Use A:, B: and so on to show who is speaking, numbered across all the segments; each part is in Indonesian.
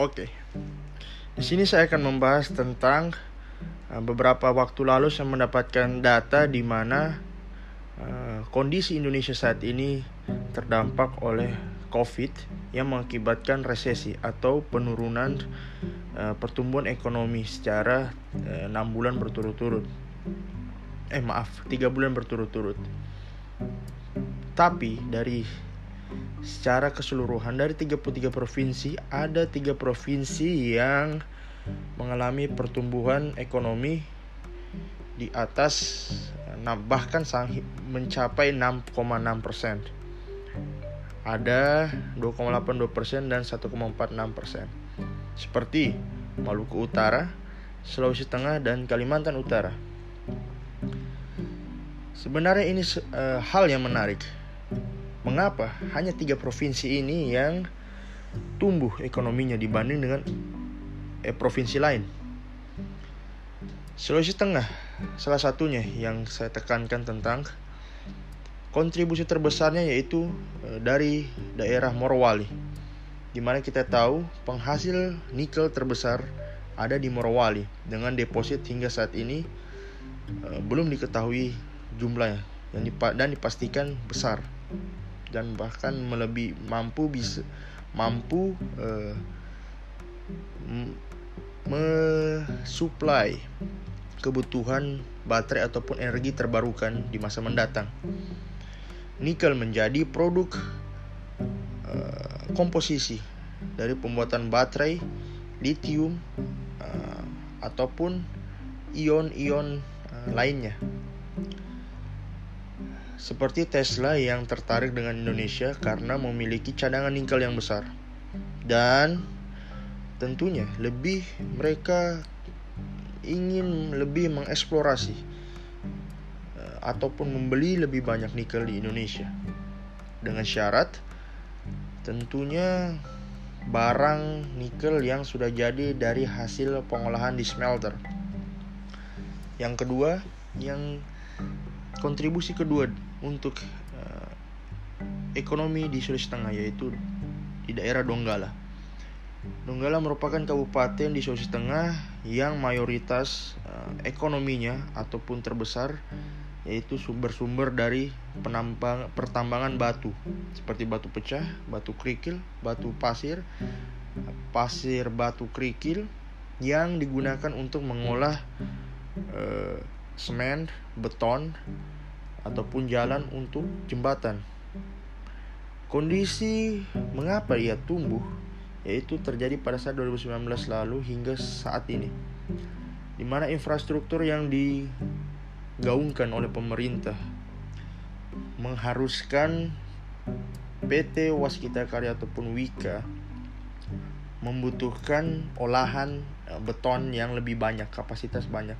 A: Oke. Di sini saya akan membahas tentang uh, beberapa waktu lalu saya mendapatkan data di mana uh, kondisi Indonesia saat ini terdampak oleh COVID yang mengakibatkan resesi atau penurunan uh, pertumbuhan ekonomi secara enam bulan berturut-turut. Eh maaf, tiga bulan berturut-turut. Tapi dari secara keseluruhan dari 33 provinsi ada tiga provinsi yang mengalami pertumbuhan ekonomi di atas bahkan mencapai 6,6 persen. Ada 2,82 persen dan 1,46 persen. Seperti Maluku Utara, Sulawesi Tengah, dan Kalimantan Utara. Sebenarnya ini uh, hal yang menarik Mengapa hanya tiga provinsi ini yang tumbuh ekonominya dibanding dengan eh, provinsi lain? Sulawesi Tengah salah satunya yang saya tekankan tentang kontribusi terbesarnya yaitu eh, dari daerah Morowali di mana kita tahu penghasil nikel terbesar ada di Morowali dengan deposit hingga saat ini eh, belum diketahui jumlahnya dan dipastikan besar dan bahkan melebihi mampu bisa mampu uh, mensuplai kebutuhan baterai ataupun energi terbarukan di masa mendatang. Nikel menjadi produk uh, komposisi dari pembuatan baterai lithium uh, ataupun ion-ion uh, lainnya seperti Tesla yang tertarik dengan Indonesia karena memiliki cadangan nikel yang besar. Dan tentunya lebih mereka ingin lebih mengeksplorasi eh, ataupun membeli lebih banyak nikel di Indonesia. Dengan syarat tentunya barang nikel yang sudah jadi dari hasil pengolahan di smelter. Yang kedua, yang kontribusi kedua untuk uh, ekonomi di Sulawesi Tengah yaitu di daerah Donggala. Donggala merupakan kabupaten di Sulawesi Tengah yang mayoritas uh, ekonominya ataupun terbesar yaitu sumber-sumber dari penambang pertambangan batu seperti batu pecah, batu kerikil, batu pasir, pasir batu kerikil yang digunakan untuk mengolah uh, semen, beton, ataupun jalan untuk jembatan. Kondisi mengapa ia tumbuh yaitu terjadi pada saat 2019 lalu hingga saat ini di mana infrastruktur yang digaungkan oleh pemerintah mengharuskan PT Waskita Karya ataupun Wika membutuhkan olahan eh, beton yang lebih banyak, kapasitas banyak.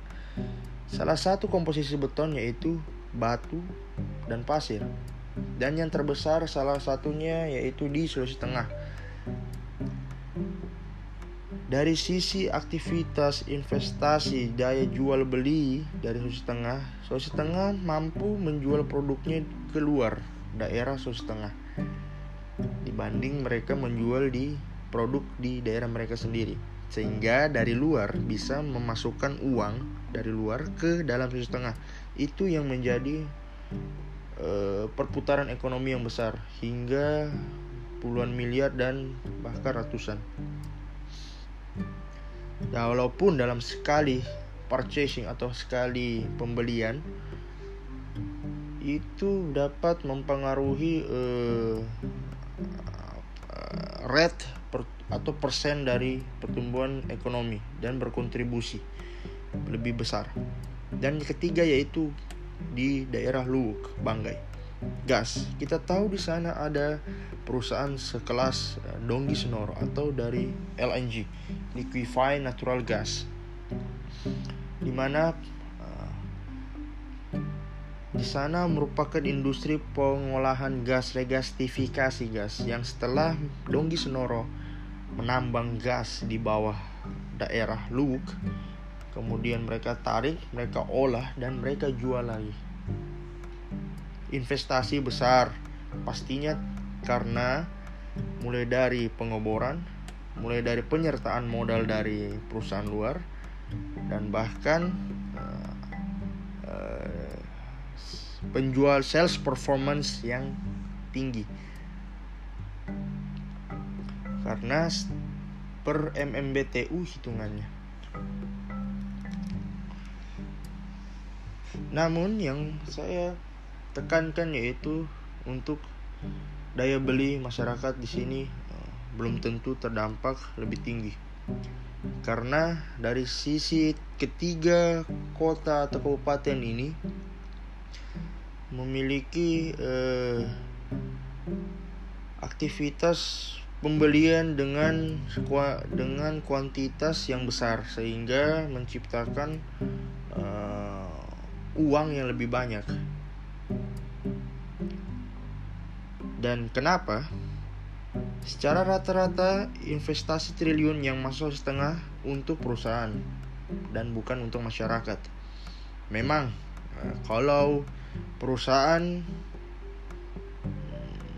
A: Salah satu komposisi beton yaitu batu, dan pasir. Dan yang terbesar salah satunya yaitu di Sulawesi Tengah. Dari sisi aktivitas investasi daya jual beli dari Sulawesi Tengah, Sulawesi Tengah mampu menjual produknya keluar daerah Sulawesi Tengah dibanding mereka menjual di produk di daerah mereka sendiri sehingga dari luar bisa memasukkan uang dari luar ke dalam Sulawesi Tengah itu yang menjadi uh, perputaran ekonomi yang besar hingga puluhan miliar dan bahkan ratusan. Nah, walaupun dalam sekali purchasing atau sekali pembelian itu dapat mempengaruhi uh, rate atau persen dari pertumbuhan ekonomi dan berkontribusi lebih besar. Dan yang ketiga yaitu di daerah Luwuk, Banggai. Gas. Kita tahu di sana ada perusahaan sekelas eh, Donggi Senor atau dari LNG, Liquefied Natural Gas. Di mana uh, di sana merupakan industri pengolahan gas regasifikasi gas yang setelah Donggi Senoro menambang gas di bawah daerah Luwuk kemudian mereka tarik, mereka olah dan mereka jual lagi. Investasi besar pastinya karena mulai dari pengoboran, mulai dari penyertaan modal dari perusahaan luar dan bahkan uh, uh, penjual sales performance yang tinggi karena per MMBTU hitungannya. Namun yang saya tekankan yaitu untuk daya beli masyarakat di sini eh, belum tentu terdampak lebih tinggi. Karena dari sisi ketiga kota atau kabupaten ini memiliki eh, aktivitas pembelian dengan dengan kuantitas yang besar sehingga menciptakan uh, uang yang lebih banyak. Dan kenapa? Secara rata-rata investasi triliun yang masuk setengah untuk perusahaan dan bukan untuk masyarakat. Memang uh, kalau perusahaan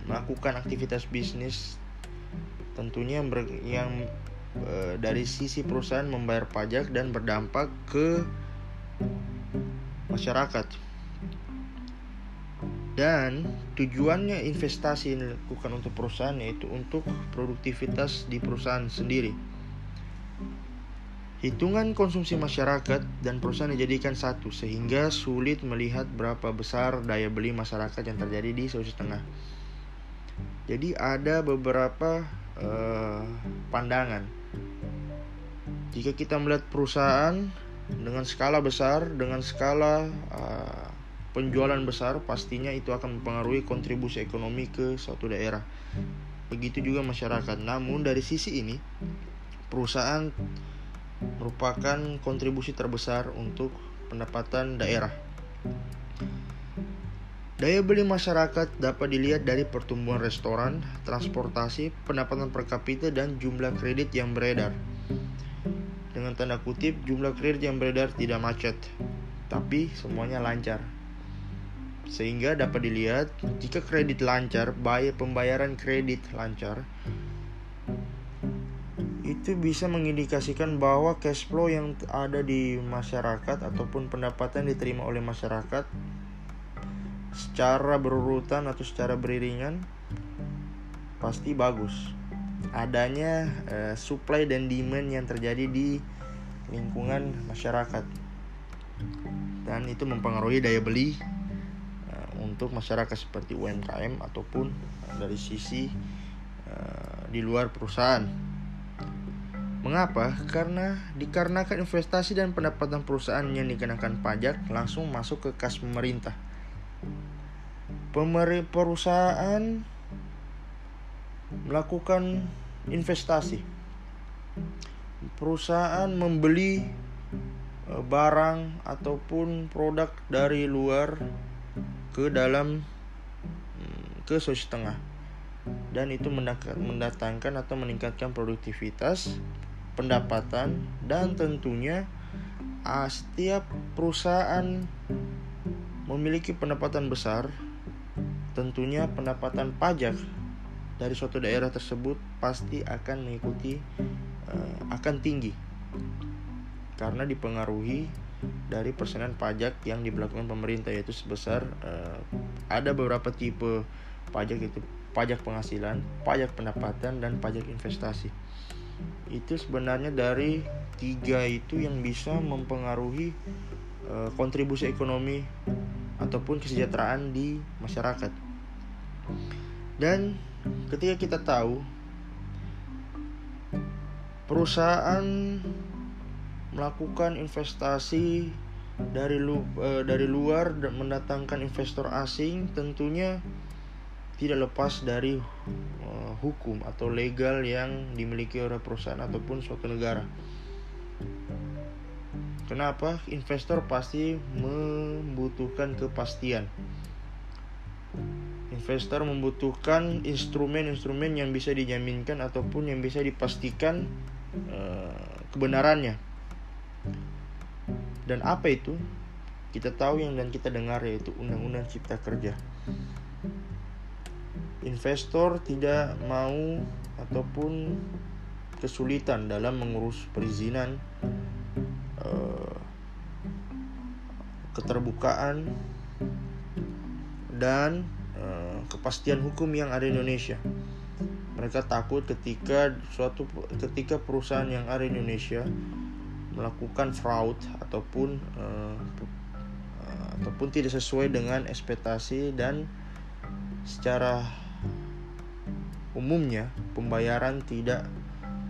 A: melakukan aktivitas bisnis tentunya yang e, dari sisi perusahaan membayar pajak dan berdampak ke masyarakat. Dan tujuannya investasi yang dilakukan untuk perusahaan yaitu untuk produktivitas di perusahaan sendiri. Hitungan konsumsi masyarakat dan perusahaan dijadikan satu sehingga sulit melihat berapa besar daya beli masyarakat yang terjadi di Sulawesi Tengah. Jadi ada beberapa uh, pandangan. Jika kita melihat perusahaan dengan skala besar, dengan skala uh, penjualan besar, pastinya itu akan mempengaruhi kontribusi ekonomi ke suatu daerah. Begitu juga masyarakat. Namun dari sisi ini, perusahaan merupakan kontribusi terbesar untuk pendapatan daerah. Daya beli masyarakat dapat dilihat dari pertumbuhan restoran, transportasi, pendapatan per kapita, dan jumlah kredit yang beredar. Dengan tanda kutip, jumlah kredit yang beredar tidak macet, tapi semuanya lancar. Sehingga dapat dilihat, jika kredit lancar, bayar pembayaran kredit lancar, itu bisa mengindikasikan bahwa cash flow yang ada di masyarakat ataupun pendapatan diterima oleh masyarakat secara berurutan atau secara beriringan pasti bagus. Adanya uh, supply dan demand yang terjadi di lingkungan masyarakat. Dan itu mempengaruhi daya beli uh, untuk masyarakat seperti UMKM ataupun dari sisi uh, di luar perusahaan. Mengapa? Karena dikarenakan investasi dan pendapatan perusahaan yang dikenakan pajak langsung masuk ke kas pemerintah Pemerintah perusahaan melakukan investasi. Perusahaan membeli e, barang ataupun produk dari luar ke dalam mm, ke Sulawesi Tengah dan itu mendatangkan atau meningkatkan produktivitas, pendapatan dan tentunya setiap perusahaan memiliki pendapatan besar, tentunya pendapatan pajak dari suatu daerah tersebut pasti akan mengikuti uh, akan tinggi karena dipengaruhi dari persenan pajak yang diberlakukan pemerintah yaitu sebesar uh, ada beberapa tipe pajak itu pajak penghasilan, pajak pendapatan dan pajak investasi. Itu sebenarnya dari tiga itu yang bisa mempengaruhi uh, kontribusi ekonomi ataupun kesejahteraan di masyarakat. Dan ketika kita tahu perusahaan melakukan investasi dari lu, uh, dari luar dan mendatangkan investor asing tentunya tidak lepas dari uh, hukum atau legal yang dimiliki oleh perusahaan ataupun suatu negara. Kenapa? Investor pasti membutuhkan kepastian. Investor membutuhkan instrumen-instrumen yang bisa dijaminkan ataupun yang bisa dipastikan uh, kebenarannya. Dan apa itu? Kita tahu yang dan kita dengar yaitu Undang-Undang Cipta Kerja. Investor tidak mau ataupun kesulitan dalam mengurus perizinan uh, keterbukaan dan uh, kepastian hukum yang ada di Indonesia. Mereka takut ketika suatu ketika perusahaan yang ada di Indonesia melakukan fraud ataupun uh, uh, ataupun tidak sesuai dengan ekspektasi dan secara umumnya pembayaran tidak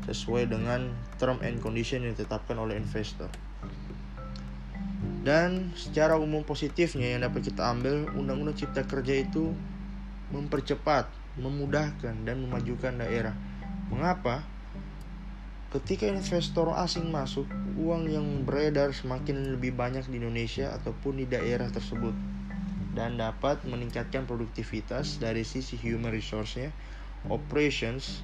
A: sesuai dengan term and condition yang ditetapkan oleh investor. Dan secara umum positifnya yang dapat kita ambil, Undang-Undang Cipta Kerja itu mempercepat, memudahkan, dan memajukan daerah. Mengapa? Ketika investor asing masuk, uang yang beredar semakin lebih banyak di Indonesia ataupun di daerah tersebut dan dapat meningkatkan produktivitas dari sisi human resource-nya, operations,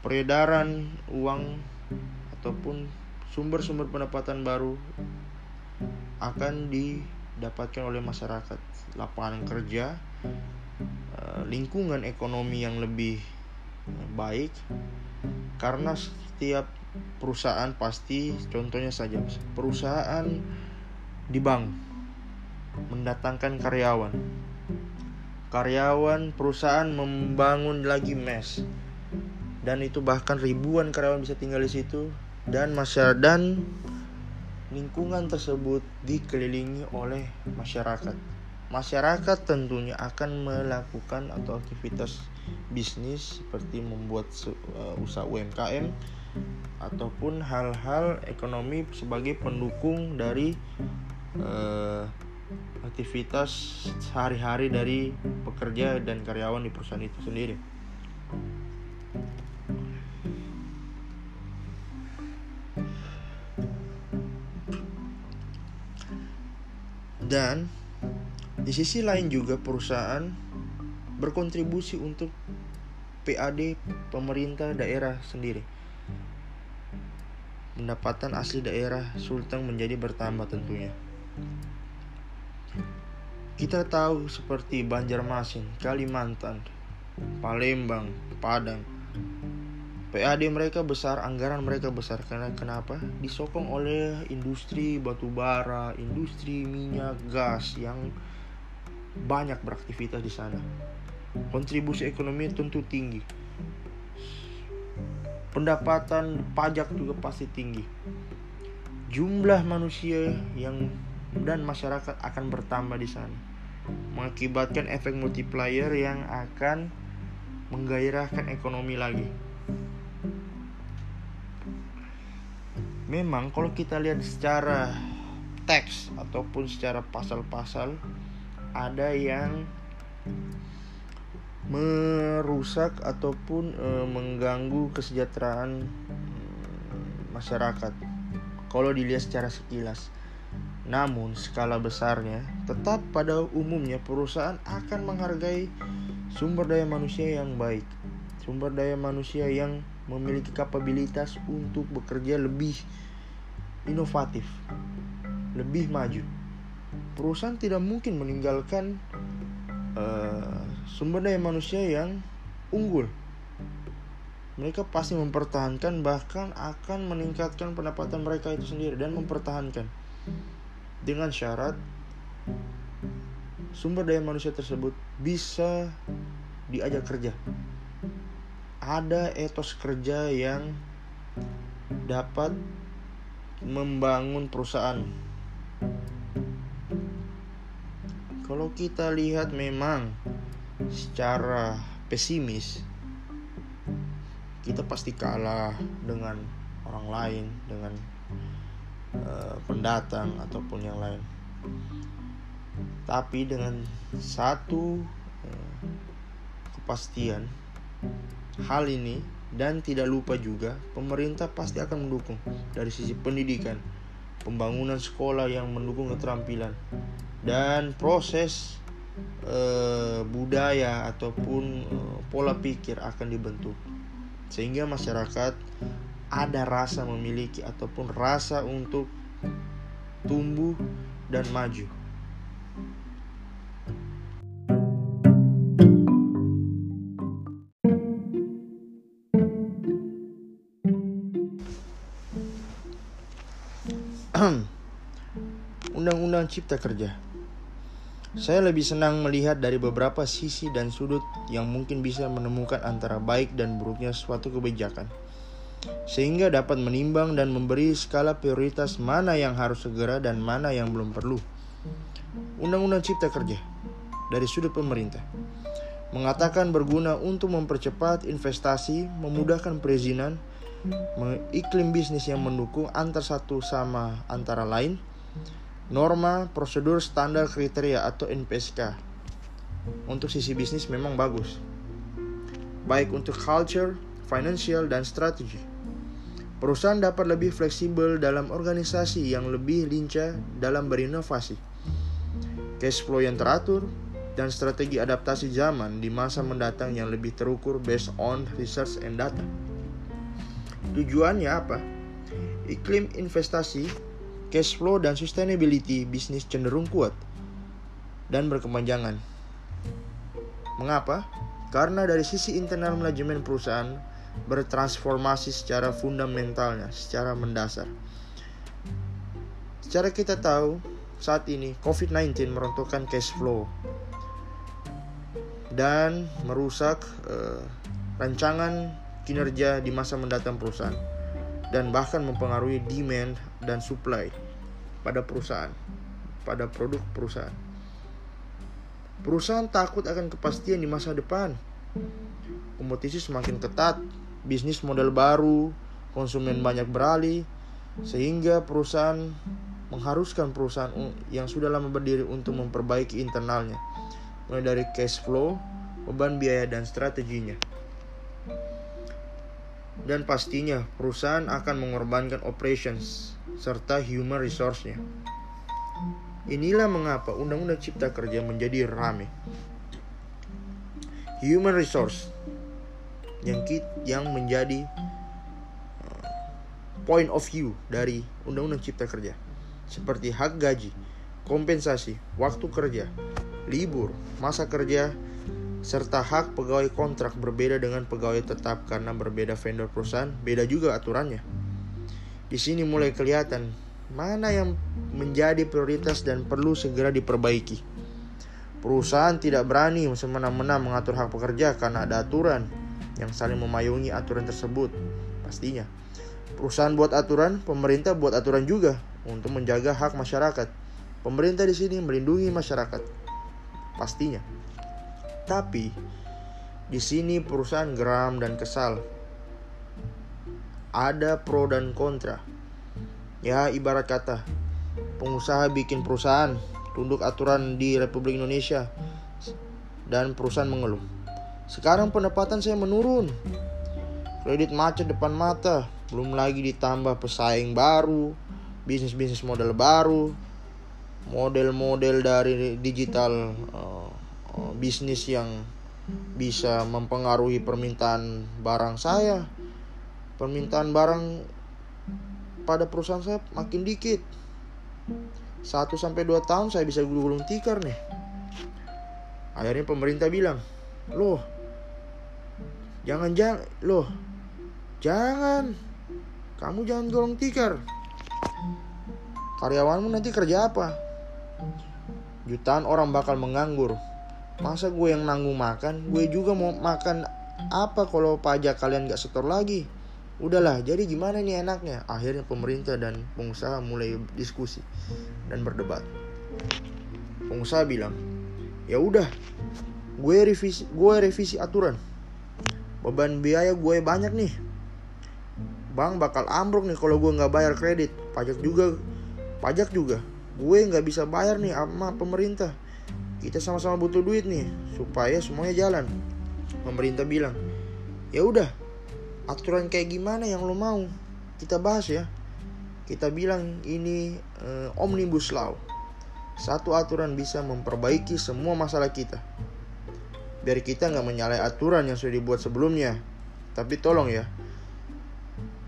A: peredaran uang ataupun sumber-sumber pendapatan baru akan didapatkan oleh masyarakat. Lapangan kerja eh, lingkungan ekonomi yang lebih baik karena setiap perusahaan pasti contohnya saja perusahaan di bank mendatangkan karyawan. Karyawan perusahaan membangun lagi mes. Dan itu bahkan ribuan karyawan bisa tinggal di situ. Dan masyarakat dan lingkungan tersebut dikelilingi oleh masyarakat. Masyarakat tentunya akan melakukan atau aktivitas bisnis seperti membuat uh, usaha UMKM ataupun hal-hal ekonomi sebagai pendukung dari uh, aktivitas sehari-hari dari pekerja dan karyawan di perusahaan itu sendiri. Dan di sisi lain juga perusahaan berkontribusi untuk PAD pemerintah daerah sendiri. Pendapatan asli daerah Sulteng menjadi bertambah tentunya. Kita tahu seperti Banjarmasin, Kalimantan, Palembang, Padang, PAD mereka besar, anggaran mereka besar karena kenapa? Disokong oleh industri batu bara, industri minyak, gas yang banyak beraktivitas di sana. Kontribusi ekonomi tentu tinggi. Pendapatan pajak juga pasti tinggi. Jumlah manusia yang dan masyarakat akan bertambah di sana. Mengakibatkan efek multiplier yang akan menggairahkan ekonomi lagi memang kalau kita lihat secara teks ataupun secara pasal-pasal ada yang merusak ataupun e, mengganggu kesejahteraan mm, masyarakat kalau dilihat secara sekilas. Namun skala besarnya tetap pada umumnya perusahaan akan menghargai sumber daya manusia yang baik, sumber daya manusia yang memiliki kapabilitas untuk bekerja lebih inovatif, lebih maju. Perusahaan tidak mungkin meninggalkan uh, sumber daya manusia yang unggul. Mereka pasti mempertahankan bahkan akan meningkatkan pendapatan mereka itu sendiri dan mempertahankan dengan syarat sumber daya manusia tersebut bisa diajak kerja ada etos kerja yang dapat membangun perusahaan. Kalau kita lihat memang secara pesimis kita pasti kalah dengan orang lain, dengan uh, pendatang ataupun yang lain. Tapi dengan satu uh, kepastian hal ini dan tidak lupa juga pemerintah pasti akan mendukung dari sisi pendidikan, pembangunan sekolah yang mendukung keterampilan dan proses e, budaya ataupun e, pola pikir akan dibentuk sehingga masyarakat ada rasa memiliki ataupun rasa untuk tumbuh dan maju. Undang-undang Cipta Kerja. Saya lebih senang melihat dari beberapa sisi dan sudut yang mungkin bisa menemukan antara baik dan buruknya suatu kebijakan. Sehingga dapat menimbang dan memberi skala prioritas mana yang harus segera dan mana yang belum perlu. Undang-Undang Cipta Kerja dari sudut pemerintah mengatakan berguna untuk mempercepat investasi, memudahkan perizinan, iklim bisnis yang mendukung antar satu sama antara lain, norma, prosedur, standar, kriteria atau NPSK. Untuk sisi bisnis memang bagus. Baik untuk culture, financial, dan strategi. Perusahaan dapat lebih fleksibel dalam organisasi yang lebih lincah dalam berinovasi. Cash flow yang teratur, dan strategi adaptasi zaman di masa mendatang yang lebih terukur based on research and data. Tujuannya apa? Iklim investasi cash flow dan sustainability bisnis cenderung kuat dan berkepanjangan. Mengapa? Karena dari sisi internal manajemen perusahaan bertransformasi secara fundamentalnya, secara mendasar. Secara kita tahu, saat ini COVID-19 merontokkan cash flow dan merusak uh, rancangan kinerja di masa mendatang perusahaan dan bahkan mempengaruhi demand dan supply pada perusahaan, pada produk perusahaan. Perusahaan takut akan kepastian di masa depan. Kompetisi semakin ketat, bisnis model baru, konsumen banyak beralih, sehingga perusahaan mengharuskan perusahaan yang sudah lama berdiri untuk memperbaiki internalnya, mulai dari cash flow, beban biaya, dan strateginya dan pastinya perusahaan akan mengorbankan operations serta human resource-nya. Inilah mengapa Undang-Undang Cipta Kerja menjadi rame. Human resource yang yang menjadi uh, point of view dari Undang-Undang Cipta Kerja seperti hak gaji, kompensasi, waktu kerja, libur, masa kerja, serta hak pegawai kontrak berbeda dengan pegawai tetap karena berbeda vendor perusahaan, beda juga aturannya. Di sini mulai kelihatan mana yang menjadi prioritas dan perlu segera diperbaiki. Perusahaan tidak berani semena-mena mengatur hak pekerja karena ada aturan yang saling memayungi aturan tersebut. Pastinya, perusahaan buat aturan, pemerintah buat aturan juga untuk menjaga hak masyarakat. Pemerintah di sini melindungi masyarakat. Pastinya. Tapi di sini perusahaan geram dan kesal. Ada pro dan kontra. Ya, ibarat kata, pengusaha bikin perusahaan tunduk aturan di Republik Indonesia dan perusahaan mengeluh. Sekarang pendapatan saya menurun. Kredit macet depan mata, belum lagi ditambah pesaing baru, bisnis-bisnis model baru, model-model dari digital uh, bisnis yang bisa mempengaruhi permintaan barang saya. Permintaan barang pada perusahaan saya makin dikit. 1 sampai 2 tahun saya bisa gulung tikar nih. Akhirnya pemerintah bilang, "Loh, jangan jangan loh. Jangan. Kamu jangan gulung tikar. Karyawanmu nanti kerja apa?" Jutaan orang bakal menganggur masa gue yang nanggung makan? Gue juga mau makan apa kalau pajak kalian gak setor lagi? Udahlah jadi gimana nih enaknya? Akhirnya pemerintah dan pengusaha mulai diskusi dan berdebat. Pengusaha bilang ya udah gue revisi gue revisi aturan. Beban biaya gue banyak nih. Bang bakal ambruk nih kalau gue nggak bayar kredit. Pajak juga pajak juga. Gue nggak bisa bayar nih sama pemerintah kita sama-sama butuh duit nih supaya semuanya jalan. Pemerintah bilang ya udah aturan kayak gimana yang lo mau? Kita bahas ya. Kita bilang ini uh, omnibus law. Satu aturan bisa memperbaiki semua masalah kita. Biar kita nggak menyalahi aturan yang sudah dibuat sebelumnya. Tapi tolong ya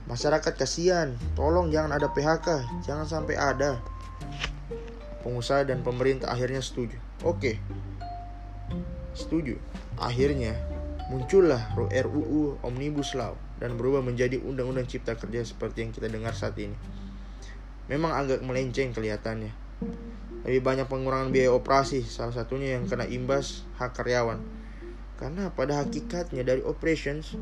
A: masyarakat kasihan. Tolong jangan ada PHK jangan sampai ada pengusaha dan pemerintah akhirnya setuju Oke, setuju. Akhirnya muncullah RUU Omnibus Law dan berubah menjadi Undang-Undang Cipta Kerja seperti yang kita dengar saat ini. memang agak melenceng kelihatannya. Lebih banyak pengurangan biaya operasi, salah satunya yang kena imbas hak karyawan. Karena pada hakikatnya dari operations,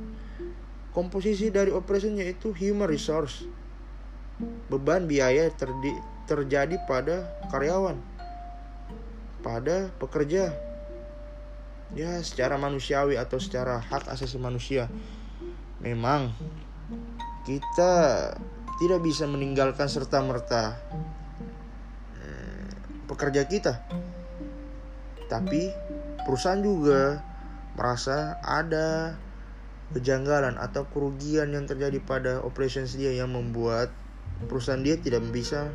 A: komposisi dari operationnya itu human resource. Beban biaya terdi, terjadi pada karyawan, pada pekerja. Ya, secara manusiawi atau secara hak asasi manusia. Memang kita tidak bisa meninggalkan serta-merta hmm, pekerja kita. Tapi perusahaan juga merasa ada kejanggalan atau kerugian yang terjadi pada operations dia yang membuat perusahaan dia tidak bisa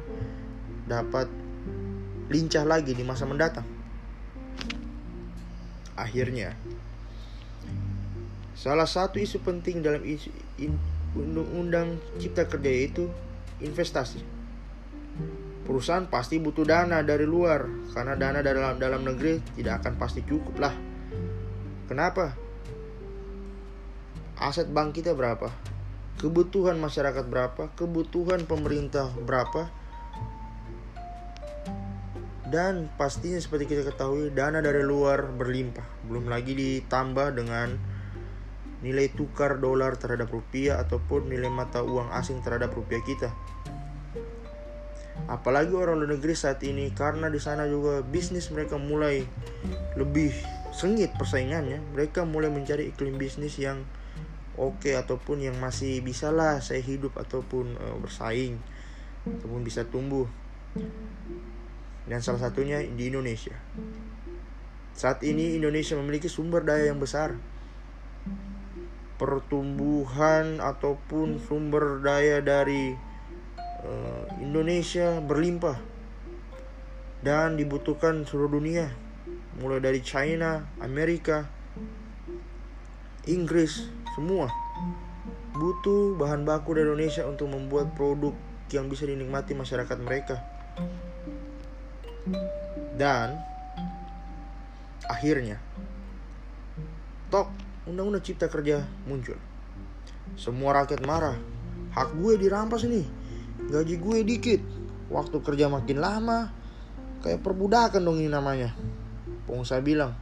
A: dapat lincah lagi di masa mendatang. Akhirnya, salah satu isu penting dalam isu undang-undang cipta kerja yaitu investasi. Perusahaan pasti butuh dana dari luar karena dana dalam dalam negeri tidak akan pasti cukup lah. Kenapa? Aset bank kita berapa? Kebutuhan masyarakat berapa? Kebutuhan pemerintah berapa? Dan pastinya seperti kita ketahui dana dari luar berlimpah. Belum lagi ditambah dengan nilai tukar dolar terhadap rupiah ataupun nilai mata uang asing terhadap rupiah kita. Apalagi orang luar negeri saat ini karena di sana juga bisnis mereka mulai lebih sengit persaingannya. Mereka mulai mencari iklim bisnis yang oke okay, ataupun yang masih bisa lah saya hidup ataupun uh, bersaing ataupun bisa tumbuh. Dan salah satunya di Indonesia. Saat ini Indonesia memiliki sumber daya yang besar pertumbuhan ataupun sumber daya dari uh, Indonesia berlimpah dan dibutuhkan seluruh dunia mulai dari China, Amerika, Inggris, semua butuh bahan baku dari Indonesia untuk membuat produk yang bisa dinikmati masyarakat mereka. Dan akhirnya tok Undang-undang Cipta Kerja muncul. Semua rakyat marah. Hak gue dirampas nih. Gaji gue dikit. Waktu kerja makin lama. Kayak perbudakan dong ini namanya. Pengusaha bilang,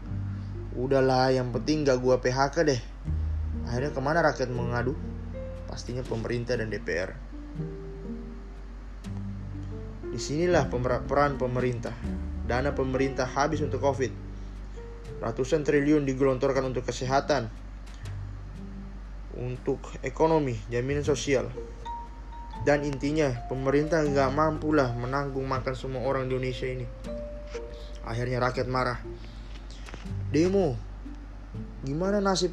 A: udahlah yang penting gak gue PHK deh. Akhirnya ke mana rakyat mengadu? Pastinya pemerintah dan DPR. Di sinilah peran pemerintah. Dana pemerintah habis untuk COVID Ratusan triliun digelontorkan untuk kesehatan, untuk ekonomi, jaminan sosial. Dan intinya, pemerintah nggak mampu lah menanggung makan semua orang di Indonesia ini. Akhirnya rakyat marah. Demo. Gimana nasib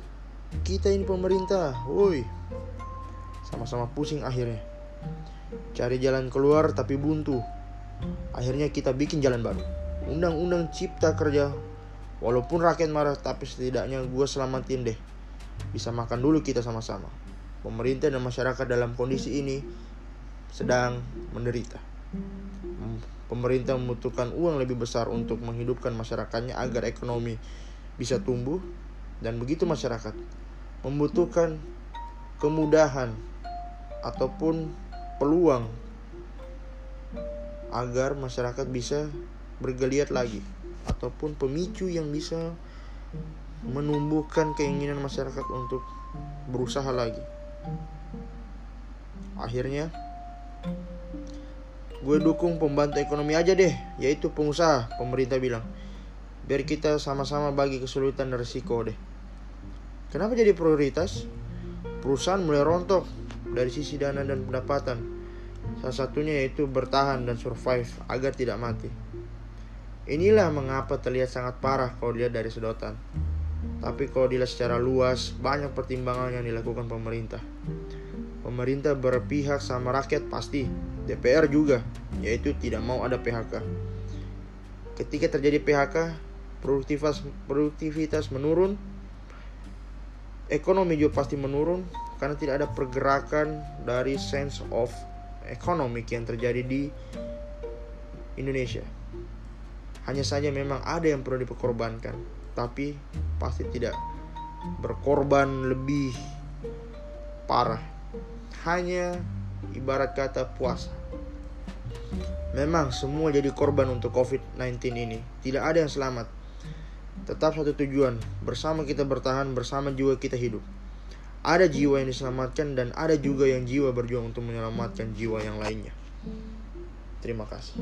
A: kita ini pemerintah? Woi. Sama-sama pusing akhirnya. Cari jalan keluar tapi buntu. Akhirnya kita bikin jalan baru. Undang-undang Cipta Kerja Walaupun rakyat marah, tapi setidaknya gue selamatin deh. Bisa makan dulu kita sama-sama. Pemerintah dan masyarakat dalam kondisi ini sedang menderita. Pemerintah membutuhkan uang lebih besar untuk menghidupkan masyarakatnya agar ekonomi bisa tumbuh dan begitu masyarakat membutuhkan kemudahan ataupun peluang agar masyarakat bisa bergeliat lagi ataupun pemicu yang bisa menumbuhkan keinginan masyarakat untuk berusaha lagi. Akhirnya, gue dukung pembantu ekonomi aja deh, yaitu pengusaha, pemerintah bilang. Biar kita sama-sama bagi kesulitan dan resiko deh. Kenapa jadi prioritas? Perusahaan mulai rontok dari sisi dana dan pendapatan. Salah satunya yaitu bertahan dan survive agar tidak mati. Inilah mengapa terlihat sangat parah kalau dilihat dari sedotan. Tapi kalau dilihat secara luas, banyak pertimbangan yang dilakukan pemerintah. Pemerintah berpihak sama rakyat pasti, DPR juga, yaitu tidak mau ada PHK. Ketika terjadi PHK, produktivitas produktivitas menurun, ekonomi juga pasti menurun karena tidak ada pergerakan dari sense of economic yang terjadi di Indonesia. Hanya saja memang ada yang perlu diperkorbankan, tapi pasti tidak berkorban lebih parah. Hanya ibarat kata puasa. Memang semua jadi korban untuk COVID-19 ini. Tidak ada yang selamat. Tetap satu tujuan, bersama kita bertahan, bersama jiwa kita hidup. Ada jiwa yang diselamatkan dan ada juga yang jiwa berjuang untuk menyelamatkan jiwa yang lainnya. Terima kasih.